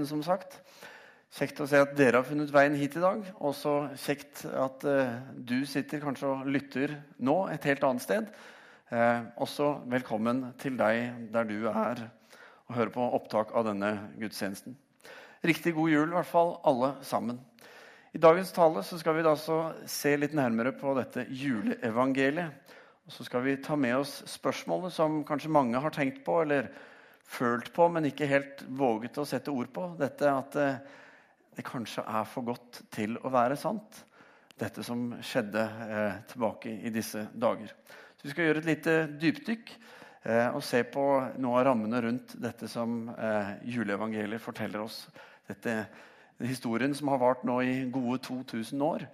som sagt. Kjekt å se at dere har funnet veien hit i dag. Også kjekt at uh, du sitter kanskje og lytter nå et helt annet sted. Uh, også velkommen til deg der du er og hører på opptak av denne gudstjenesten. Riktig god jul, i hvert fall alle sammen. I dagens tale skal vi da se litt nærmere på dette juleevangeliet. Og så skal vi ta med oss spørsmålet som kanskje mange har tenkt på eller følt på, men ikke helt våget å sette ord på. Dette at det, eh, kanskje er for godt til å være sant, dette som skjedde eh, tilbake i disse dager. Så Vi skal gjøre et lite dypdykk eh, og se på noe av rammene rundt dette som eh, juleevangeliet forteller oss. Dette historien som har vart nå i gode 2000 år,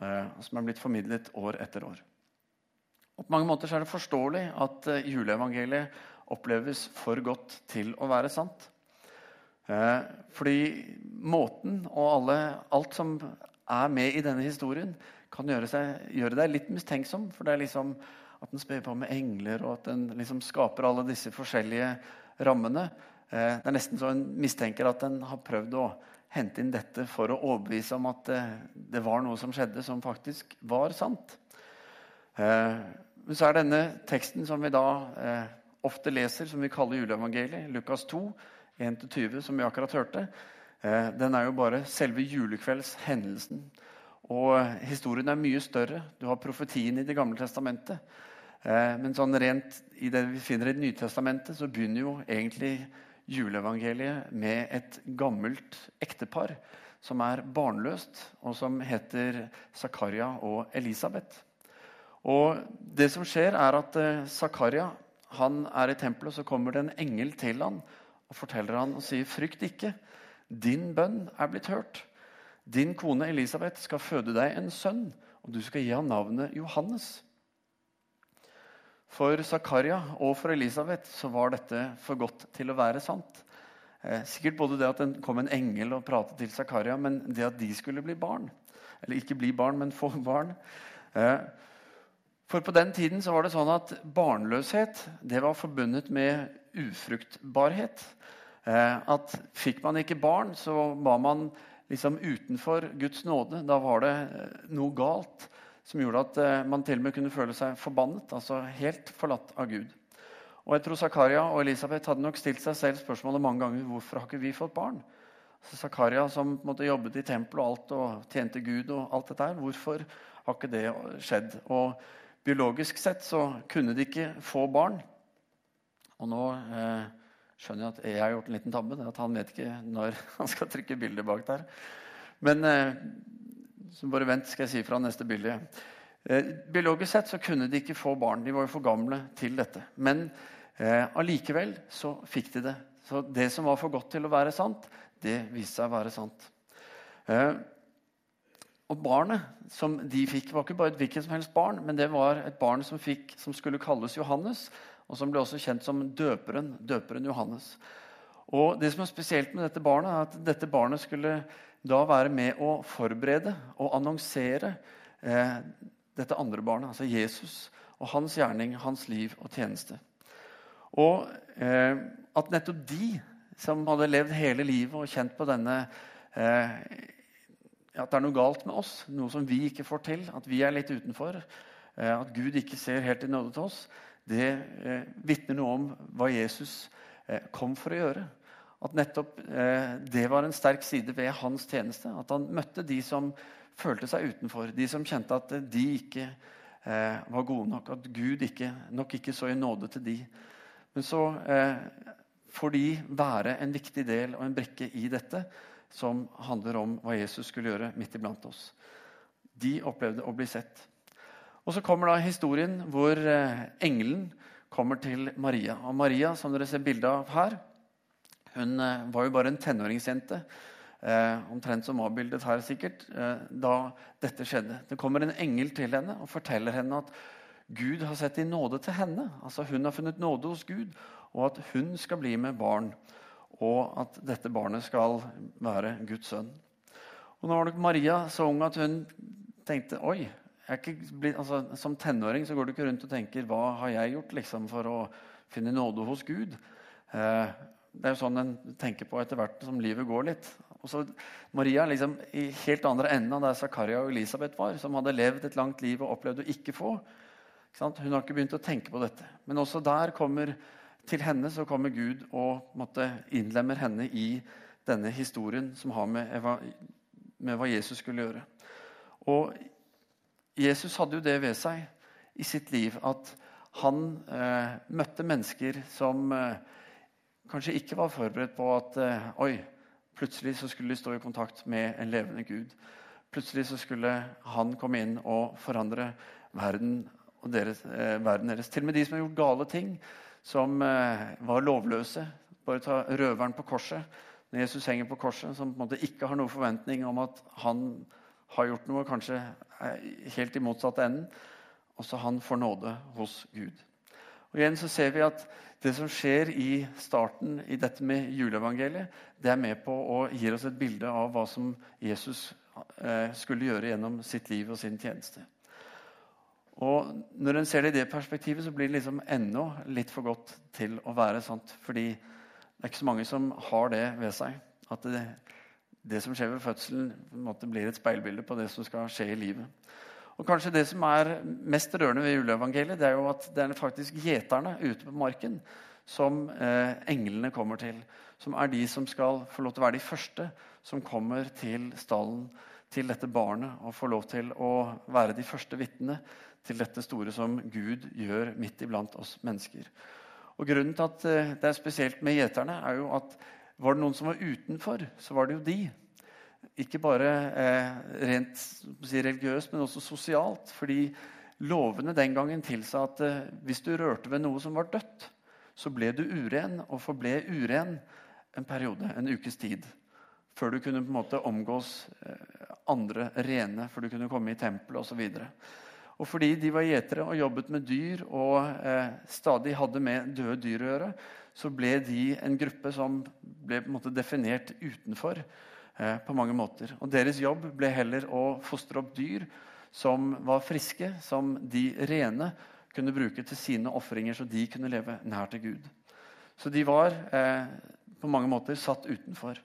eh, og som er blitt formidlet år etter år. Og på mange måter er det forståelig at eh, juleevangeliet oppleves for godt til å være sant. Eh, fordi måten og alle, alt som er med i denne historien, kan gjøre, seg, gjøre deg litt mistenksom. For det er liksom at den spør på med engler, og at den liksom skaper alle disse forskjellige rammene. Eh, det er nesten så en mistenker at en har prøvd å hente inn dette for å overbevise om at det var noe som skjedde, som faktisk var sant. Men så er denne teksten som vi da eh, ofte leser, som vi kaller juleevangeliet, Lukas 2, 1-20, som vi akkurat hørte, eh, den er jo bare selve julekveldshendelsen. Og historien er mye større. Du har profetien i Det gamle testamentet. Eh, men sånn rent i det vi finner i Det nye testamentet, så begynner jo egentlig juleevangeliet med et gammelt ektepar som er barnløst, og som heter Zakaria og Elisabeth. Og det som skjer, er at eh, Zakaria han er i tempelet, så kommer det en engel til han og forteller han og sier, 'Frykt ikke. Din bønn er blitt hørt.' 'Din kone Elisabeth skal føde deg en sønn, og du skal gi ham navnet Johannes.' For Zakaria og for Elisabeth så var dette for godt til å være sant. Eh, sikkert både det at det kom en engel og pratet til Zakaria, men det at de skulle bli barn. Eller ikke bli barn, men få barn. For på den tiden så var det sånn at barnløshet det var forbundet med ufruktbarhet. Eh, at Fikk man ikke barn, så var man liksom utenfor Guds nåde. Da var det eh, noe galt som gjorde at eh, man til og med kunne føle seg forbannet. Altså helt forlatt av Gud. Og jeg tror Zakaria og Elisabeth hadde nok stilt seg selv spørsmålet mange ganger hvorfor har ikke vi fått barn. Så Zakaria som måtte jobbet i tempelet og alt og tjente Gud, og alt dette her, hvorfor har ikke det skjedd? Og Biologisk sett så kunne de ikke få barn. Og nå eh, skjønner jeg at jeg har gjort en liten tabbe. at Han vet ikke når han skal trykke bildet bak der. Men eh, så bare vent, skal jeg si fra neste bilde. Eh, biologisk sett så kunne de ikke få barn. De var jo for gamle til dette. Men eh, allikevel så fikk de det. Så det som var for godt til å være sant, det viste seg å være sant. Eh, og barnet som de fikk, var ikke bare et hvilket som helst barn, men det var et barn som, fikk, som skulle kalles Johannes, og som ble også kjent som døperen, døperen Johannes. Og Det som er spesielt med dette barnet, er at dette barnet skulle da være med å forberede og annonsere eh, dette andre barnet, altså Jesus, og hans gjerning, hans liv og tjeneste. Og eh, at nettopp de som hadde levd hele livet og kjent på denne eh, at det er noe galt med oss, noe som vi ikke får til, at vi er litt utenfor, eh, at Gud ikke ser helt i nåde til oss, det eh, vitner noe om hva Jesus eh, kom for å gjøre. At nettopp det var en sterk side ved hans tjeneste. At han møtte de som følte seg utenfor, de som kjente at de ikke var gode nok, at Gud ikke, nok ikke så i nåde til de. Men så får de være en viktig del og en brikke i dette som handler om hva Jesus skulle gjøre midt iblant oss. De opplevde å bli sett. Og Så kommer da historien hvor eh, engelen kommer til Maria. Og Maria, som dere ser bilde av her, hun eh, var jo bare en tenåringsjente. Eh, omtrent som avbildet her, sikkert, da dette skjedde. Det kommer en engel til henne og forteller henne at Gud har sett i nåde til henne. Altså Hun har funnet nåde hos Gud, og at hun skal bli med barn og at dette barnet skal være Guds sønn. Og Nå var nok Maria så ung at hun tenkte oi, blitt, altså, Som tenåring så går du ikke rundt og tenker hva har jeg gjort liksom, for å finne nåde hos Gud. Eh, Det er jo sånn en tenker på etter hvert som livet går litt. Og så Maria liksom i helt andre enden av der Zakaria og Elisabeth var, som hadde levd et langt liv og opplevd å ikke få. Ikke Hun har ikke begynt å tenke på dette. Men også der kommer til henne så kommer Gud og måtte, innlemmer henne i denne historien som har med, eva, med hva Jesus skulle gjøre. Og Jesus hadde jo det ved seg i sitt liv at han eh, møtte mennesker som eh, kanskje ikke var forberedt på at eh, oi, plutselig så skulle de stå i kontakt med en levende Gud. Plutselig så skulle han komme inn og forandre verden, og deres, eh, verden deres. Til og med de som har gjort gale ting, som eh, var lovløse. Bare ta røveren på korset. Når Jesus henger på korset, som på en måte ikke har noen forventning om at han har gjort noe kanskje helt i motsatt enden. Også han får nåde hos Gud. Og igjen så ser vi at Det som skjer i starten i dette med juleevangeliet, det er med på å gi oss et bilde av hva som Jesus eh, skulle gjøre gjennom sitt liv og sin tjeneste. Og Når en ser det i det perspektivet, så blir det liksom ennå litt for godt til å være sant. Fordi det er ikke så mange som har det ved seg. At det, det som skjer ved fødselen, blir et speilbilde på det som skal skje i livet. Og kanskje Det som er mest rørende ved juleevangeliet, det er jo at det er faktisk gjeterne ute på marken som eh, englene kommer til. Som er de som skal få lov til å være de første som kommer til stallen til dette barnet og får lov til å være de første vitnene til dette store som Gud gjør midt iblant oss mennesker. Og Grunnen til at eh, det er spesielt med gjeterne, er jo at var det noen som var utenfor, så var det jo de. Ikke bare eh, rent si, religiøst, men også sosialt. Fordi lovene den gangen tilsa at eh, hvis du rørte ved noe som var dødt, så ble du uren og forble uren en periode, en ukes tid. Før du kunne på en måte omgås eh, andre rene, før du kunne komme i tempelet osv. Og fordi de var gjetere og jobbet med dyr og eh, stadig hadde med døde dyr å gjøre, så ble de en gruppe som ble måte definert utenfor Eh, på mange måter. Og Deres jobb ble heller å fostre opp dyr som var friske, som de rene kunne bruke til sine ofringer, så de kunne leve nær til Gud. Så de var eh, på mange måter satt utenfor.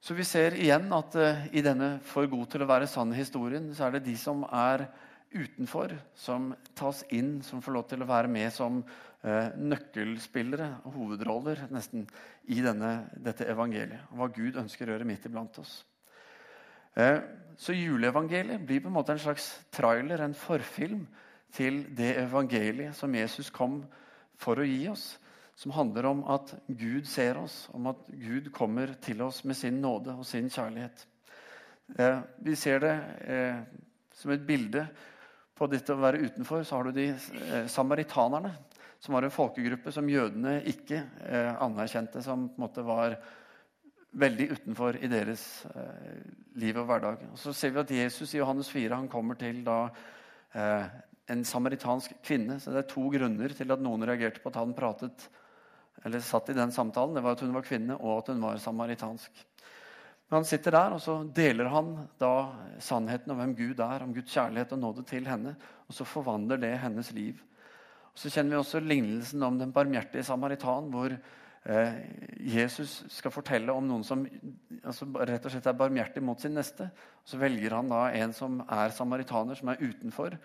Så vi ser igjen at eh, i denne 'for god til å være sann' historien, så er det de som er utenfor, som tas inn, som får lov til å være med som eh, nøkkelspillere, hovedroller, nesten, i denne, dette evangeliet. Hva Gud ønsker å gjøre midt iblant oss. Eh, så juleevangeliet blir på en måte en slags trailer, en forfilm, til det evangeliet som Jesus kom for å gi oss. Som handler om at Gud ser oss, om at Gud kommer til oss med sin nåde og sin kjærlighet. Eh, vi ser det eh, som et bilde på dette å være utenfor. Så har du de eh, samaritanerne som var en folkegruppe som jødene ikke eh, anerkjente, som på en måte var veldig utenfor i deres eh, liv og hverdag. Og så ser vi at Jesus i Johannes 4 han kommer til da, eh, en samaritansk kvinne. Så det er to grunner til at noen reagerte på at han pratet eller satt i den samtalen. Det var at hun var kvinne, og at hun var samaritansk. Men han sitter der, og så deler han da sannheten om hvem Gud er, om Guds kjærlighet og nåde til henne. Og så forvandler det hennes liv. Så kjenner vi også lignelsen om den barmhjertige samaritan, hvor eh, Jesus skal fortelle om noen som altså, rett og slett er barmhjertig mot sin neste. Og så velger han da en som er samaritaner, som er utenfor.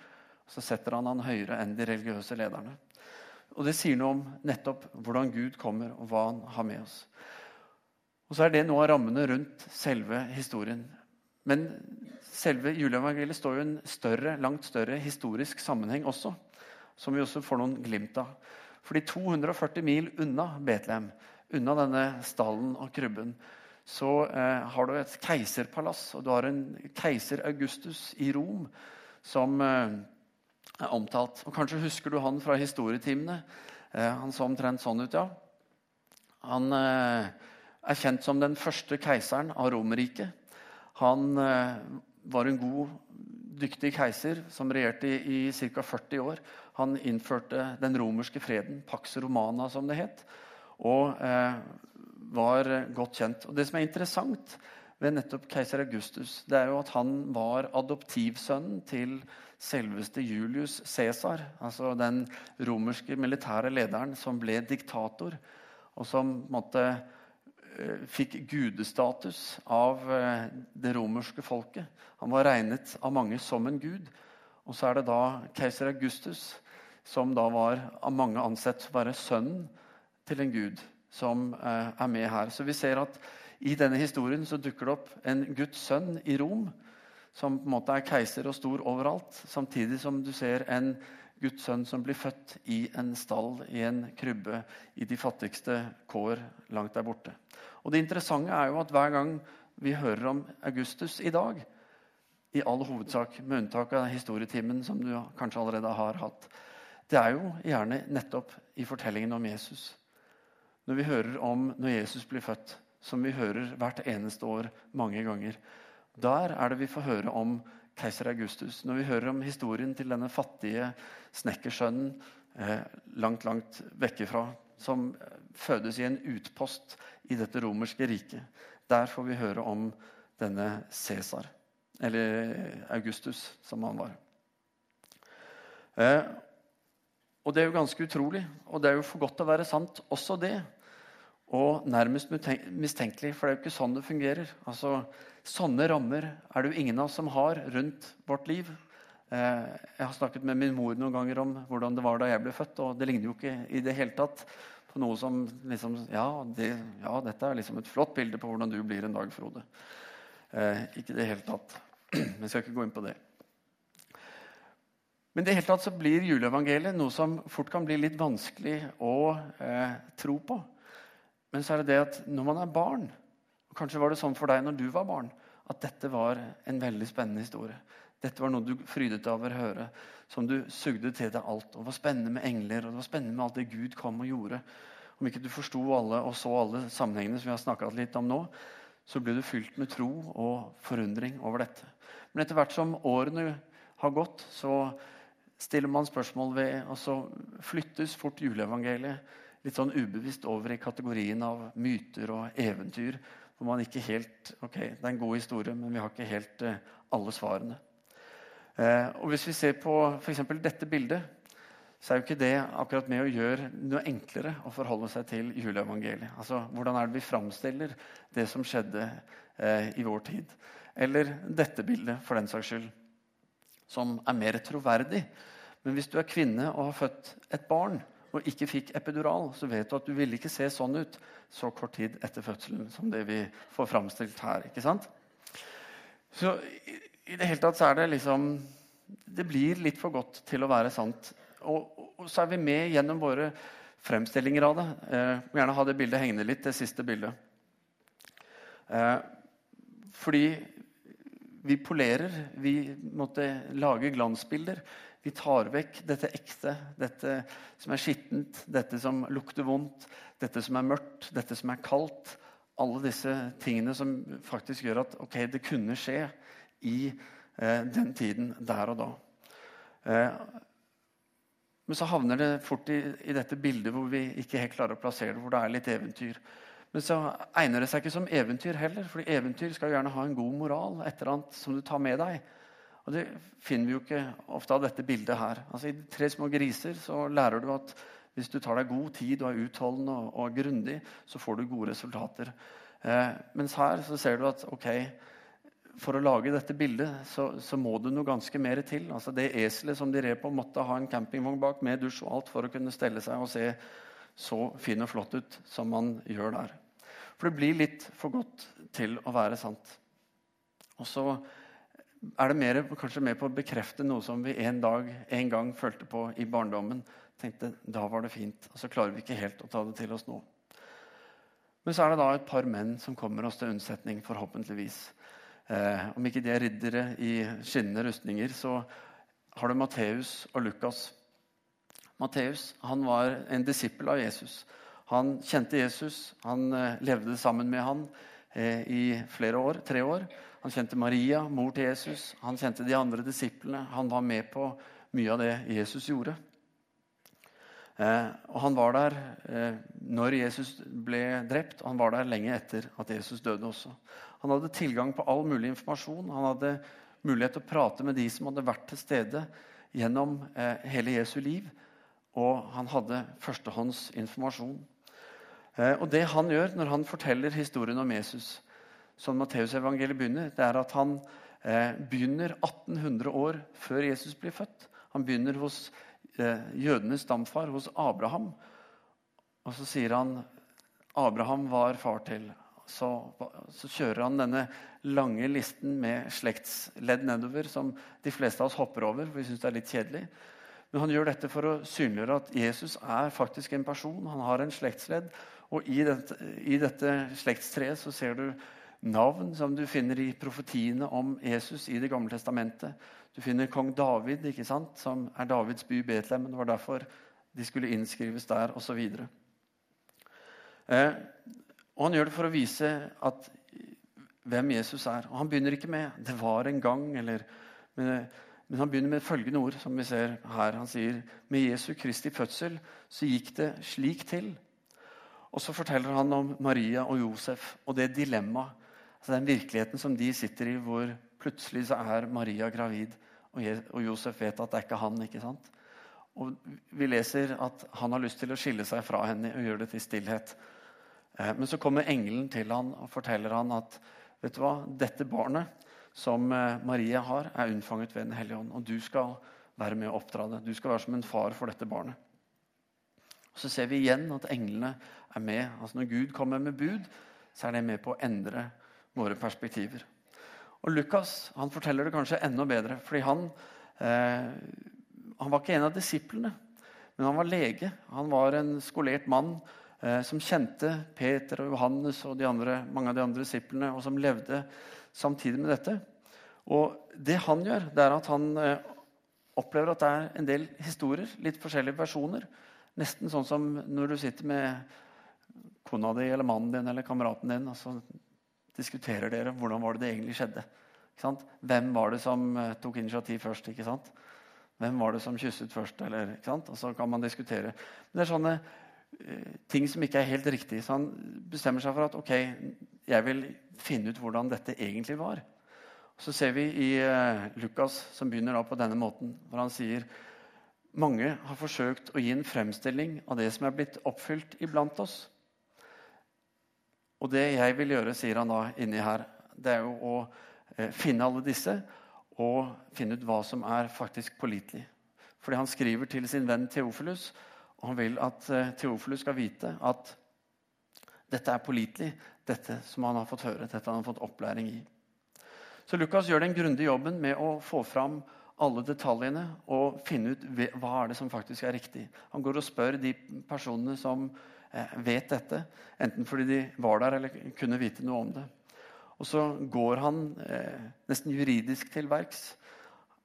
Og så setter han han høyere enn de religiøse lederne. Og Det sier noe om nettopp hvordan Gud kommer, og hva han har med oss. Og så er det noe av rammene rundt selve historien. Men selve juleevangeliet står jo i en større, langt større historisk sammenheng også som vi også får noen glimt av. Fordi 240 mil unna Betlehem, unna denne stallen og krybben, så eh, har du et keiserpalass, og du har en keiser Augustus i Rom som eh, er omtalt. Og Kanskje husker du han fra historietimene. Eh, han så omtrent sånn ut, ja. Han eh, er kjent som den første keiseren av Romerriket. Han eh, var en god, dyktig keiser som regjerte i, i ca. 40 år. Han innførte den romerske freden, Pax Romana, som det het, og eh, var godt kjent. Og Det som er interessant ved nettopp keiser Augustus, det er jo at han var adoptivsønnen til selveste Julius Cæsar, altså den romerske militære lederen som ble diktator. og som måte eh, fikk gudestatus av eh, det romerske folket. Han var regnet av mange som en gud. Og så er det da keiser Augustus, som da var av mange ansett å være sønnen til en gud, som eh, er med her. Så vi ser at i denne historien så dukker det opp en Guds sønn i Rom, som på en måte er keiser og stor overalt, samtidig som du ser en Guds sønn som blir født i en stall, i en krybbe, i de fattigste kår langt der borte. Og Det interessante er jo at hver gang vi hører om Augustus i dag, i all hovedsak, med unntak av historietimen som du kanskje allerede har hatt, det er jo gjerne nettopp i fortellingen om Jesus. Når vi hører om når Jesus blir født, som vi hører hvert eneste år mange ganger, der er det vi får høre om keiser Augustus. Når vi hører om historien til denne fattige snekkersønnen eh, langt, langt vekkefra, som fødes i en utpost i dette romerske riket. Der får vi høre om denne Cæsar, eller Augustus, som han var. Eh, og det er jo ganske utrolig, og det er jo for godt til å være sant, også det. Og nærmest mistenkelig, for det er jo ikke sånn det fungerer. Altså, Sånne rammer er det jo ingen av oss som har rundt vårt liv. Eh, jeg har snakket med min mor noen ganger om hvordan det var da jeg ble født. og Det ligner jo ikke i det hele tatt på noe som liksom Ja, det, ja dette er liksom et flott bilde på hvordan du blir en dag, Frode. Eh, ikke i det hele tatt. Men jeg skal ikke gå inn på det. Men i det hele tatt så blir juleevangeliet noe som fort kan bli litt vanskelig å eh, tro på. Men så er det det at når man er barn, Kanskje var det sånn for deg når du var barn, at dette var en veldig spennende historie. Dette var noe du frydet deg over å høre, som du sugde til deg alt. Og det var spennende med engler, og det var spennende med alt det Gud kom og gjorde. Om ikke du forsto alle og så alle sammenhengene som vi har snakka litt om nå, så ble du fylt med tro og forundring over dette. Men etter hvert som årene har gått, så stiller man spørsmål ved Og så flyttes fort juleevangeliet litt sånn ubevisst over i kategorien av myter og eventyr hvor man ikke helt Ok, det er en god historie, men vi har ikke helt eh, alle svarene. Eh, og Hvis vi ser på f.eks. dette bildet, så er jo ikke det akkurat med å gjøre noe enklere å forholde seg til juleevangeliet. Altså, Hvordan er det vi framstiller det som skjedde eh, i vår tid? Eller dette bildet, for den saks skyld, som er mer troverdig. Men hvis du er kvinne og har født et barn, og ikke fikk epidural, så vet du at du ville ikke se sånn ut så kort tid etter fødselen som det vi får framstilt her. ikke sant? Så i, det hele tatt så er det liksom Det blir litt for godt til å være sant. Og, og så er vi med gjennom våre fremstillinger av det. Eh, må gjerne ha det bildet hengende litt, det siste bildet. Eh, fordi vi polerer. Vi måtte lage glansbilder. Vi tar vekk dette ekte, dette som er skittent, dette som lukter vondt, dette som er mørkt, dette som er kaldt. Alle disse tingene som faktisk gjør at ok, det kunne skje i eh, den tiden der og da. Eh, men så havner det fort i, i, dette bildet hvor vi ikke helt klarer å plassere det, hvor det er litt eventyr. Men så egner det seg ikke som eventyr heller, for eventyr skal gjerne ha en god moral. et eller annet som du tar med deg. Og Det finner vi jo ikke ofte av dette bildet her. Altså I Tre små griser så lærer du at hvis du tar deg god tid og er utholdende og, og grundig, så får du gode resultater. Eh, mens her så ser du at ok, for å lage dette bildet så, så må det noe ganske mer til. Altså Det eselet som de red på, måtte ha en campingvogn bak med dusj og alt for å kunne stelle seg og se så fin og flott ut som man gjør der. For det blir litt for godt til å være sant. Og så er det mer, kanskje mer på å bekrefte noe som vi en dag, en gang følte på i barndommen. tenkte da var det fint, og Så klarer vi ikke helt å ta det til oss nå. Men så er det da et par menn som kommer oss til unnsetning, forhåpentligvis. Eh, om ikke de er riddere i skinnende rustninger, så har du Matteus og Lukas. Matteus var en disippel av Jesus. Han kjente Jesus, han eh, levde sammen med han i flere år, tre år. Han kjente Maria, mor til Jesus. Han kjente de andre disiplene. Han var med på mye av det Jesus gjorde. Eh, og Han var der eh, når Jesus ble drept, og han var der lenge etter at Jesus døde også. Han hadde tilgang på all mulig informasjon. Han hadde mulighet til å prate med de som hadde vært til stede gjennom eh, hele Jesu liv. Og han hadde førstehåndsinformasjon. Eh, og det han gjør når han forteller historien om Jesus, som Matteusevangeliet begynner, det er at han eh, begynner 1800 år før Jesus blir født. Han begynner hos eh, jødenes stamfar, hos Abraham. Og så sier han Abraham var far til. Så, så, kjører han denne lange listen med slektsledd nedover, som de fleste av oss hopper over, for vi syns det er litt kjedelig. Men han gjør dette for å synliggjøre at Jesus er faktisk en person. Han har en slektsledd. Og i dette, i dette slektstreet så ser du navn som du finner i profetiene om Jesus i Det gamle testamentet. Du finner kong David, ikke sant, som er Davids by Betlehem. Det var derfor de skulle innskrives der, osv. Eh, og han gjør det for å vise at, hvem Jesus er. Og han begynner ikke med 'det var en gang', eller, men, men, han begynner med følgende ord, som vi ser her. Han sier 'med Jesu Kristi fødsel så gikk det slik til'. Og så forteller han om Maria og Josef og det dilemmaet Altså den virkeligheten som de sitter i, hvor plutselig så er Maria gravid, og Josef vet at det er ikke han. ikke sant? Og Vi leser at han har lyst til å skille seg fra henne og gjøre det til stillhet. Eh, men så kommer engelen til han og forteller han at vet du hva, dette barnet som eh, Maria har, er unnfanget ved Den hellige ånd. Og du skal være med å oppdra det. Du skal være som en far for dette barnet. Og Så ser vi igjen at englene er med. Altså Når Gud kommer med bud, så er det med på å endre våre perspektiver. Og Lukas han forteller det kanskje enda bedre. fordi han, eh, han var ikke en av disiplene, men han var lege. Han var en skolert mann eh, som kjente Peter og Johannes og andre, mange av de andre disiplene, og som levde samtidig med dette. Og det han gjør, det er at han eh, opplever at det er en del historier, litt forskjellige versjoner. Nesten sånn som når du sitter med kona di eller mannen din eller kameraten din. og så diskuterer dere hvordan var det det egentlig skjedde. Hvem var det som eh, tok initiativ først? ikke sant? Hvem var det som kysset først? Eller? Og så kan man diskutere. Men det er sånne uh, ting som ikke er helt riktig. Så han bestemmer seg for at ok, jeg vil finne ut hvordan dette egentlig var. Så ser vi i uh, Lukas, som begynner da på denne måten, hvor han sier mange har forsøkt å gi en fremstilling av det som er blitt oppfylt iblant oss. Og det jeg vil gjøre, sier han da inni her, det er jo å eh, finne alle disse og finne ut hva som er faktisk pålitelig. Fordi han skriver til sin venn Theofilus, og han vil at eh, Theofilus skal vite at dette er pålitelig, dette som han har fått høre, dette han har fått opplæring i. Så Lukas gjør den grundige jobben med å få fram alle detaljene og finne ut hva er det som faktisk er riktig. Han går og spør de personene som vet dette, enten fordi de var der eller kunne vite noe om det. Og så går han eh, nesten juridisk til verks.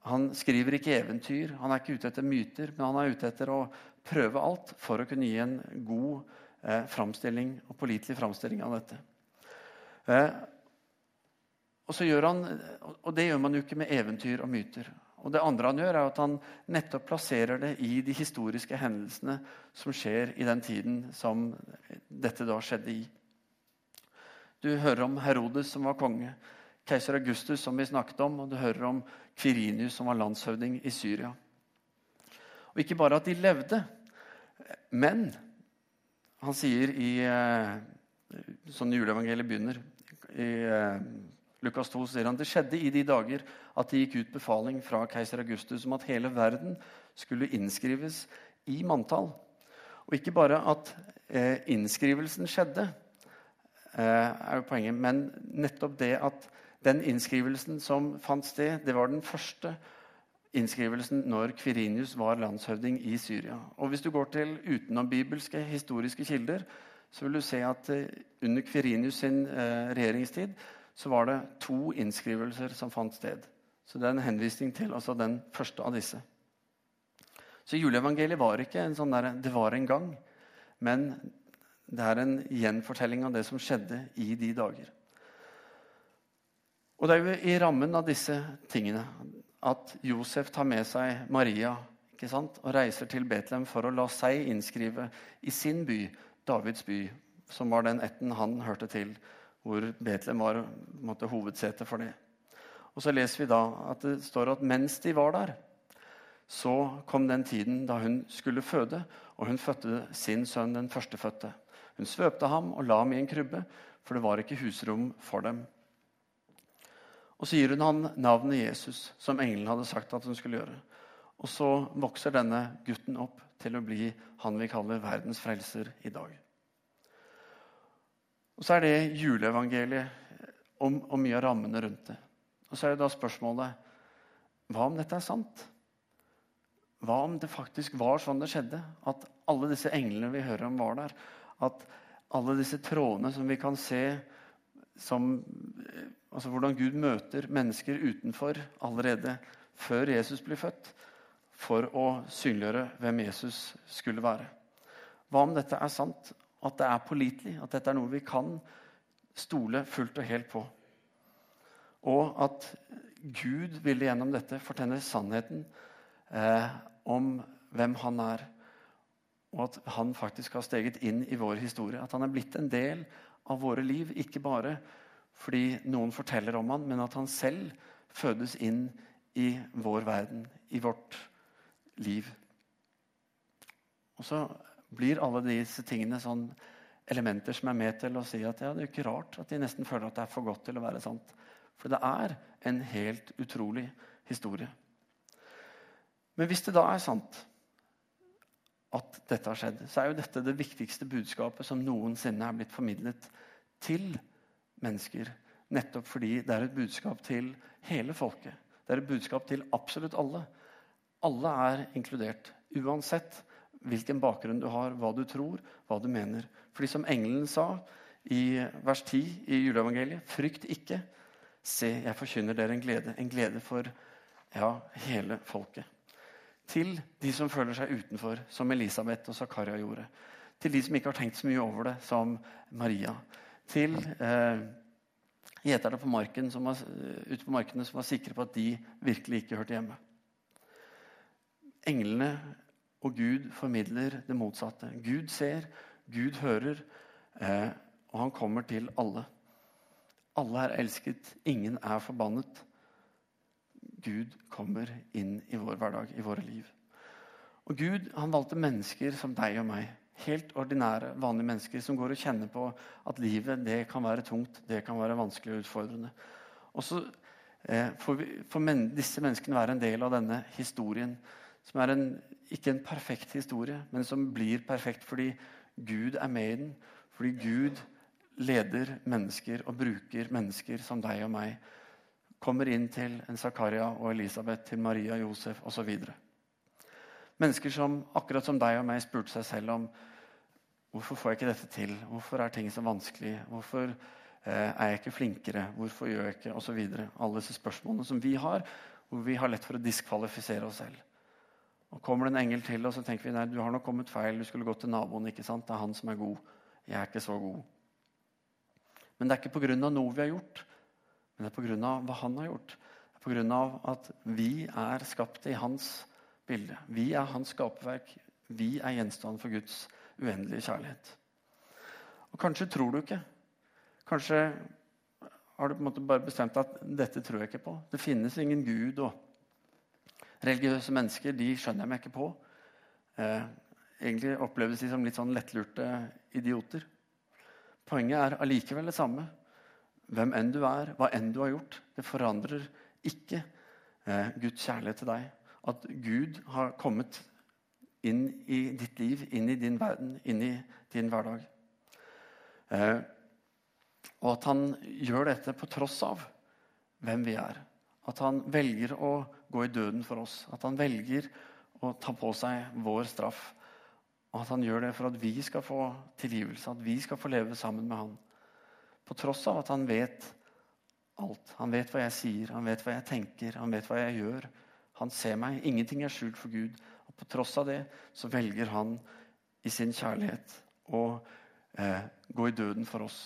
Han skriver ikke eventyr, han er ikke ute etter myter, men han er ute etter å prøve alt for å kunne gi en god eh, framstilling og pålitelig framstilling av dette. Eh, og, han, og det gjør man jo ikke med eventyr og myter. Og det andre han gjør, er at han nettopp plasserer det i de historiske hendelsene som skjer i den tiden som dette da skjedde i. Du hører om Herodes, som var konge, keiser Augustus, som vi snakket om, og du hører om Kvirinius, som var landshøvding i Syria. Og ikke bare at de levde, men han sier i eh, Sånn juleevangeliet begynner. i eh, Lukas 2 sier han det skjedde i de dager at det gikk ut befaling fra keiser Augustus om at hele verden skulle innskrives i manntall. Og ikke bare at eh, innskrivelsen skjedde, eh, er jo poenget, men nettopp det at den innskrivelsen som fant sted, det var den første innskrivelsen når Kvirinius var landshøvding i Syria. Og Hvis du går til utenombibelske historiske kilder, så vil du se at eh, under Kvirinius sin eh, regjeringstid så var det to innskrivelser som fant sted. Så det er en henvisning til altså den første av disse. Så juleevangeliet var ikke en sånn der, det var en gang, men det er en gjenfortelling av det som skjedde i de dager. Og det er jo i rammen av disse tingene at Josef tar med seg Maria ikke sant? og reiser til Betlehem for å la seg innskrive i sin by, Davids by, som var den etten han hørte til hvor Betlehem var hovedsetet for det. Og Så leser vi da at det står at mens de var der, så kom den tiden da hun skulle føde, og hun fødte sin sønn, den førstefødte. Hun svøpte ham og la ham i en krybbe, for det var ikke husrom for dem. Og så gir hun han navnet Jesus, som engelen hadde sagt at hun skulle gjøre. Og så vokser denne gutten opp til å bli han vi kaller verdens frelser i dag. Og Så er det juleevangeliet om, om mye av rammene rundt det. Og så er det da spørsmålet hva om dette er sant? Hva om det faktisk var sånn det skjedde? At alle disse englene vi hører om, var der? At alle disse trådene som vi kan se som Altså hvordan Gud møter mennesker utenfor allerede før Jesus blir født, for å synliggjøre hvem Jesus skulle være. Hva om dette er sant, at det er pålitelig, at dette er noe vi kan stole fullt og helt på? Og at Gud ville gjennom dette fortelle sannheten eh, om hvem han er. Og at han faktisk har steget inn i vår historie. At han er blitt en del av våre liv. Ikke bare fordi noen forteller om han, men at han selv fødes inn i vår verden, i vårt liv. Og så blir alle disse tingene sånn elementer som er med til å si at ja, det er ikke rart at de nesten føler at det er for godt til å være sant. For det er en helt utrolig historie. Men hvis det da er sant at dette har skjedd, så er jo dette det viktigste budskapet som noensinne er blitt formidlet til mennesker. Nettopp fordi det er et budskap til hele folket. Det er et budskap til absolutt alle. Alle er inkludert, uansett hvilken bakgrunn du har, hva du tror, hva du mener. Fordi som engelen sa i vers 10 i juleevangeliet, frykt ikke. Se, jeg forkynner dere en glede. En glede for ja, hele folket. Til de som føler seg utenfor, som Elisabeth og Zakaria gjorde. Til de som ikke har tenkt så mye over det, som Maria. Til eh, på marken som var, ute på markene som var sikre på at de virkelig ikke hørte hjemme. Englene og Gud formidler det motsatte. Gud ser, Gud hører, eh, og han kommer til alle. Alle er elsket, ingen er forbannet. Gud kommer inn i vår hverdag, i våre liv. Og Gud han valgte mennesker som deg og meg. Helt ordinære, vanlige mennesker som går og kjenner på at livet det kan være tungt, det kan være vanskelig og utfordrende. Og så eh, får, vi, får men, disse menneskene være en del av denne historien. Som er en, ikke en perfekt historie, men som blir perfekt fordi Gud er med i den. Fordi Gud leder mennesker og bruker mennesker som deg og meg. Kommer inn til en Zakaria og Elisabeth, til Maria, Josef osv. Mennesker som akkurat som deg og meg spurte seg selv om hvorfor får jeg ikke dette til? Hvorfor er ting så vanskelig? Hvorfor eh, er jeg ikke flinkere? Hvorfor gjør jeg ikke osv. Alle disse spørsmålene som vi har, hvor vi har lett for å diskvalifisere oss selv. Og Kommer det en engel til, og så tenker vi nei, du har nok kommet feil. Du skulle gått til naboen. ikke sant? Det er han som er god. Jeg er ikke så god. Men det er ikke pga. noe vi har gjort, men det er pga. hva han har gjort. Det er pga. at vi er skapt i hans bilde. Vi er hans skaperverk. Vi er gjenstand for Guds uendelige kjærlighet. Og Kanskje tror du ikke. Kanskje har du på en måte bare bestemt at dette tror jeg ikke på. Det finnes ingen Gud. og Religiøse mennesker de skjønner jeg meg ikke på. Eh, egentlig oppleves de som litt sånn lettlurte idioter. Poenget er allikevel det samme. Hvem enn du er, hva enn du har gjort. Det forandrer ikke eh, Guds kjærlighet til deg. At Gud har kommet inn i ditt liv, inn i din verden, inn i din hverdag. Eh, og at han gjør dette på tross av hvem vi er. At han velger å gå i døden for oss. At han velger å ta på seg vår straff. Og at han gjør det for at vi skal få tilgivelse, at vi skal få leve sammen med han. På tross av at han vet alt. Han vet hva jeg sier, han vet hva jeg tenker, han vet hva jeg gjør. Han ser meg. Ingenting er skjult for Gud. Og på tross av det så velger han i sin kjærlighet å eh, gå i døden for oss.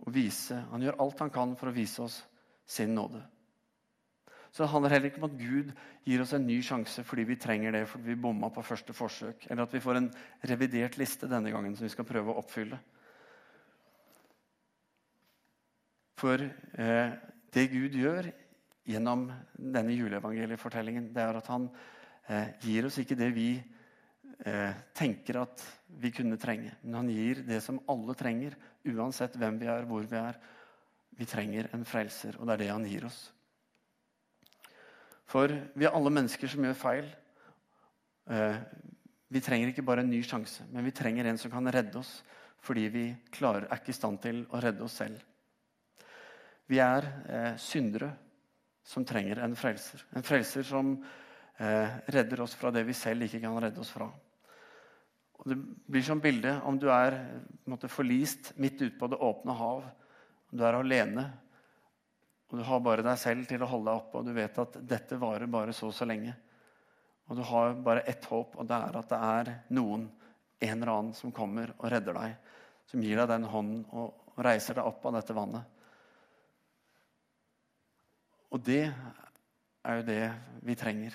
Og vise, Han gjør alt han kan for å vise oss sin nåde. Så det handler heller ikke om at Gud gir oss en ny sjanse fordi vi trenger det fordi vi bomma på første forsøk, eller at vi får en revidert liste denne gangen som vi skal prøve å oppfylle. For eh, det Gud gjør gjennom denne juleevangeliefortellingen, det er at han eh, gir oss ikke det vi eh, tenker at vi kunne trenge. Men han gir det som alle trenger, uansett hvem vi er, hvor vi er. Vi trenger en frelser, og det er det han gir oss. For vi er alle mennesker som gjør feil. Eh, vi trenger ikke bare en ny sjanse, men vi trenger en som kan redde oss fordi vi klarer, er ikke i stand til å redde oss selv. Vi er eh, syndere som trenger en frelser. En frelser som eh, redder oss fra det vi selv ikke kan redde oss fra. Og det blir som bilde om du er måte, forlist midt ute på det åpne hav. Du er alene, og du har bare deg selv til å holde deg oppe. Og du vet at dette varer bare så og så lenge. Og du har bare ett håp, og det er at det er noen, en eller annen, som kommer og redder deg. Som gir deg den hånden og reiser deg opp av dette vannet. Og det er jo det vi trenger.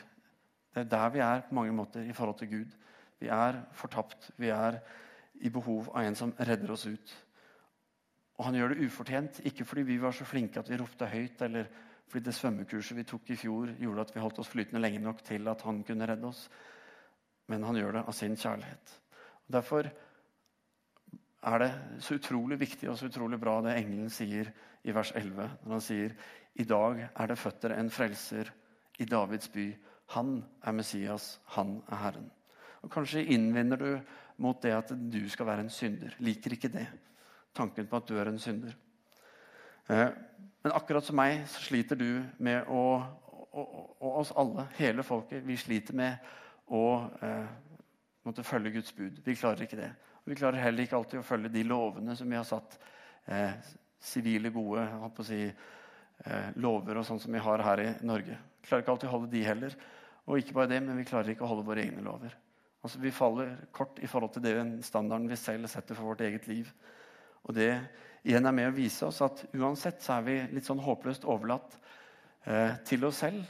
Det er der vi er på mange måter i forhold til Gud. Vi er fortapt. Vi er i behov av en som redder oss ut. Og han gjør det ufortjent, ikke fordi vi var så flinke at vi ropte høyt, eller fordi det svømmekurset vi tok i fjor, gjorde at vi holdt oss flytende lenge nok til at han kunne redde oss. Men han gjør det av sin kjærlighet. Og derfor er det så utrolig viktig og så utrolig bra det engelen sier i vers 11, når han sier i dag er det født dere en frelser i Davids by. Han er Messias, han er Herren. Og Kanskje innvinner du mot det at du skal være en synder. Liker ikke det. Tanken på at du er en synder. Eh, men akkurat som meg så sliter du med å og, oss alle, hele folket, vi sliter med å eh, måtte følge Guds bud. Vi klarer ikke det. Og vi klarer heller ikke alltid å følge de lovene som vi har satt. Eh, sivile, gode på å si, eh, lover og sånn som vi har her i Norge. Vi klarer ikke alltid å holde de heller. Og ikke bare det, men vi klarer ikke å holde våre egne lover. Altså, Vi faller kort i forhold til den standarden vi selv setter for vårt eget liv. Og det igjen er med å vise oss at uansett så er vi litt sånn håpløst overlatt eh, til oss selv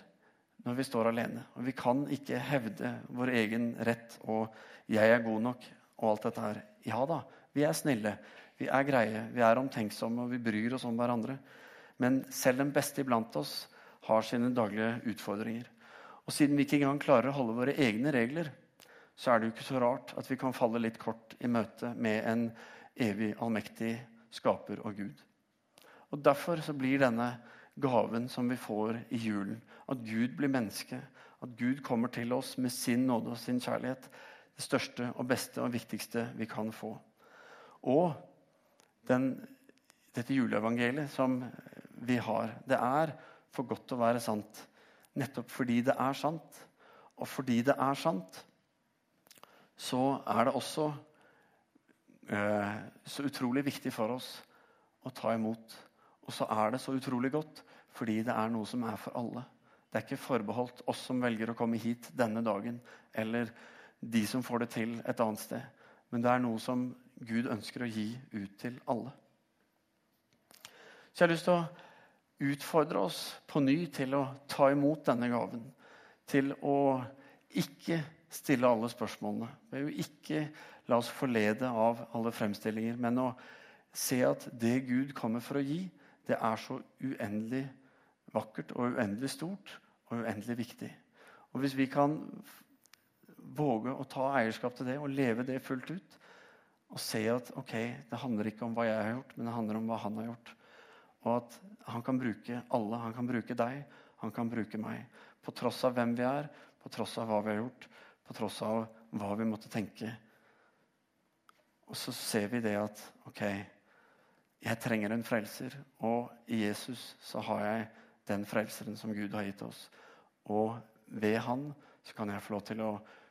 når vi står alene. Og vi kan ikke hevde vår egen rett og 'jeg er god nok' og alt dette her. Ja da, vi er snille, vi er greie, vi er omtenksomme og vi bryr oss om hverandre. Men selv den beste iblant oss har sine daglige utfordringer. Og siden vi ikke engang klarer å holde våre egne regler, så er det jo ikke så rart at vi kan falle litt kort i møte med en evig allmektig skaper og Gud. Og Derfor så blir denne gaven som vi får i julen, at Gud blir menneske, at Gud kommer til oss med sin nåde og sin kjærlighet, det største og beste og viktigste vi kan få. Og den, dette juleevangeliet som vi har, det er for godt til å være sant. Nettopp fordi det er sant. Og fordi det er sant, så er det også så utrolig viktig for oss å ta imot. Og så er det så utrolig godt fordi det er noe som er for alle. Det er ikke forbeholdt oss som velger å komme hit denne dagen, eller de som får det til et annet sted. Men det er noe som Gud ønsker å gi ut til alle. Så jeg har lyst til å utfordre oss på ny til å ta imot denne gaven. Til å ikke stille alle spørsmålene. Ved å ikke la oss forlede av alle fremstillinger, men å se at det Gud kommer for å gi, det er så uendelig vakkert og uendelig stort og uendelig viktig. Og Hvis vi kan våge å ta eierskap til det og leve det fullt ut, og se at ok, det handler ikke om hva jeg har gjort, men det handler om hva han har gjort. Og at han kan bruke alle. Han kan bruke deg, han kan bruke meg. På tross av hvem vi er, på tross av hva vi har gjort, på tross av hva vi måtte tenke. Og så ser vi det at ok, jeg trenger en frelser, og i Jesus så har jeg den frelseren som Gud har gitt oss. Og ved han så kan jeg få lov til å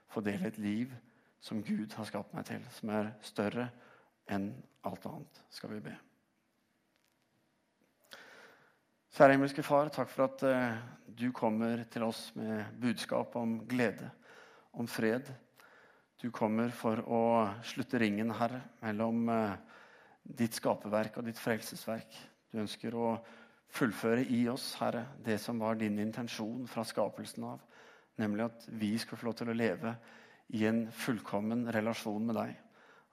fordele et liv som Gud har skapt meg til, som er større enn alt annet, skal vi be. Kjære himmelske Far, takk for at uh, du kommer til oss med budskap om glede om fred. Du kommer for å slutte ringen, Herre, mellom eh, ditt skaperverk og ditt frelsesverk. Du ønsker å fullføre i oss, Herre, det som var din intensjon fra skapelsen av. Nemlig at vi skulle få lov til å leve i en fullkommen relasjon med deg.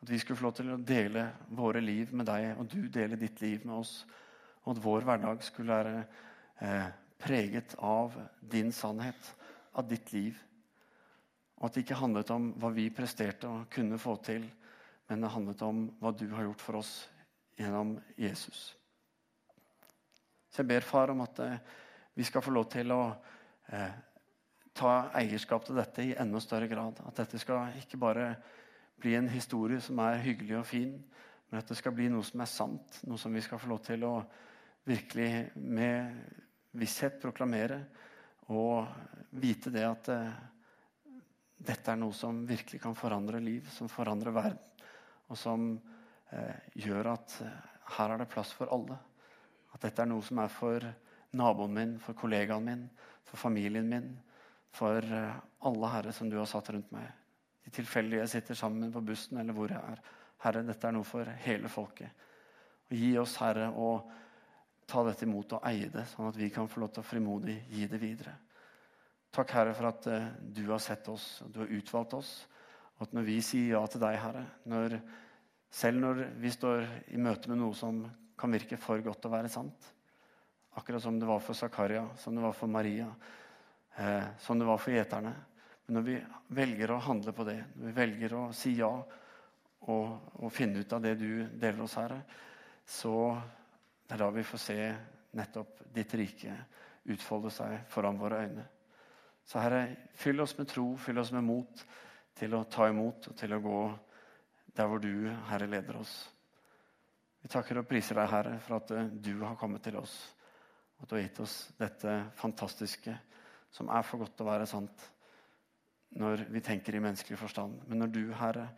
At vi skulle få lov til å dele våre liv med deg, og du dele ditt liv med oss. Og at vår hverdag skulle være eh, preget av din sannhet, av ditt liv. Og at det ikke handlet om hva vi presterte og kunne få til, men det handlet om hva du har gjort for oss gjennom Jesus. Så jeg ber far om at eh, vi skal få lov til å eh, ta eierskap til dette i enda større grad. At dette skal ikke bare bli en historie som er hyggelig og fin, men at det skal bli noe som er sant. Noe som vi skal få lov til å virkelig med visshet proklamere. Og vite det at eh, dette er noe som virkelig kan forandre liv, som forandrer verden. Og som eh, gjør at eh, her er det plass for alle. At dette er noe som er for naboen min, for kollegaen min, for familien min, for eh, alle herre som du har satt rundt meg. De tilfeldige jeg sitter sammen på bussen eller hvor jeg er. Herre, dette er noe for hele folket. Og gi oss, Herre, å ta dette imot og eie det, sånn at vi kan få lov til å frimodig gi det videre. Takk, Herre, for at uh, du har sett oss, og du har utvalgt oss. Og at når vi sier ja til deg, Herre, når, selv når vi står i møte med noe som kan virke for godt å være sant, akkurat som det var for Zakaria, som det var for Maria, eh, som det var for gjeterne Men når vi velger å handle på det, når vi velger å si ja og, og finne ut av det du deler oss, Herre, så det er da vi får se nettopp ditt rike utfolde seg foran våre øyne. Så Herre, fyll oss med tro, fyll oss med mot til å ta imot og til å gå der hvor du, Herre, leder oss. Vi takker og priser deg, Herre, for at du har kommet til oss. Og at du har gitt oss dette fantastiske som er for godt til å være sant når vi tenker i menneskelig forstand. Men når du, Herre,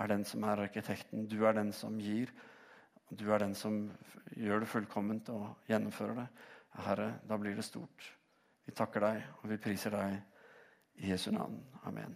er den som er arkitekten, du er den som gir, du er den som gjør det fullkomment og gjennomfører det. Herre, da blir det stort. Vi takker deg, og vi priser deg i Jesu navn. Amen.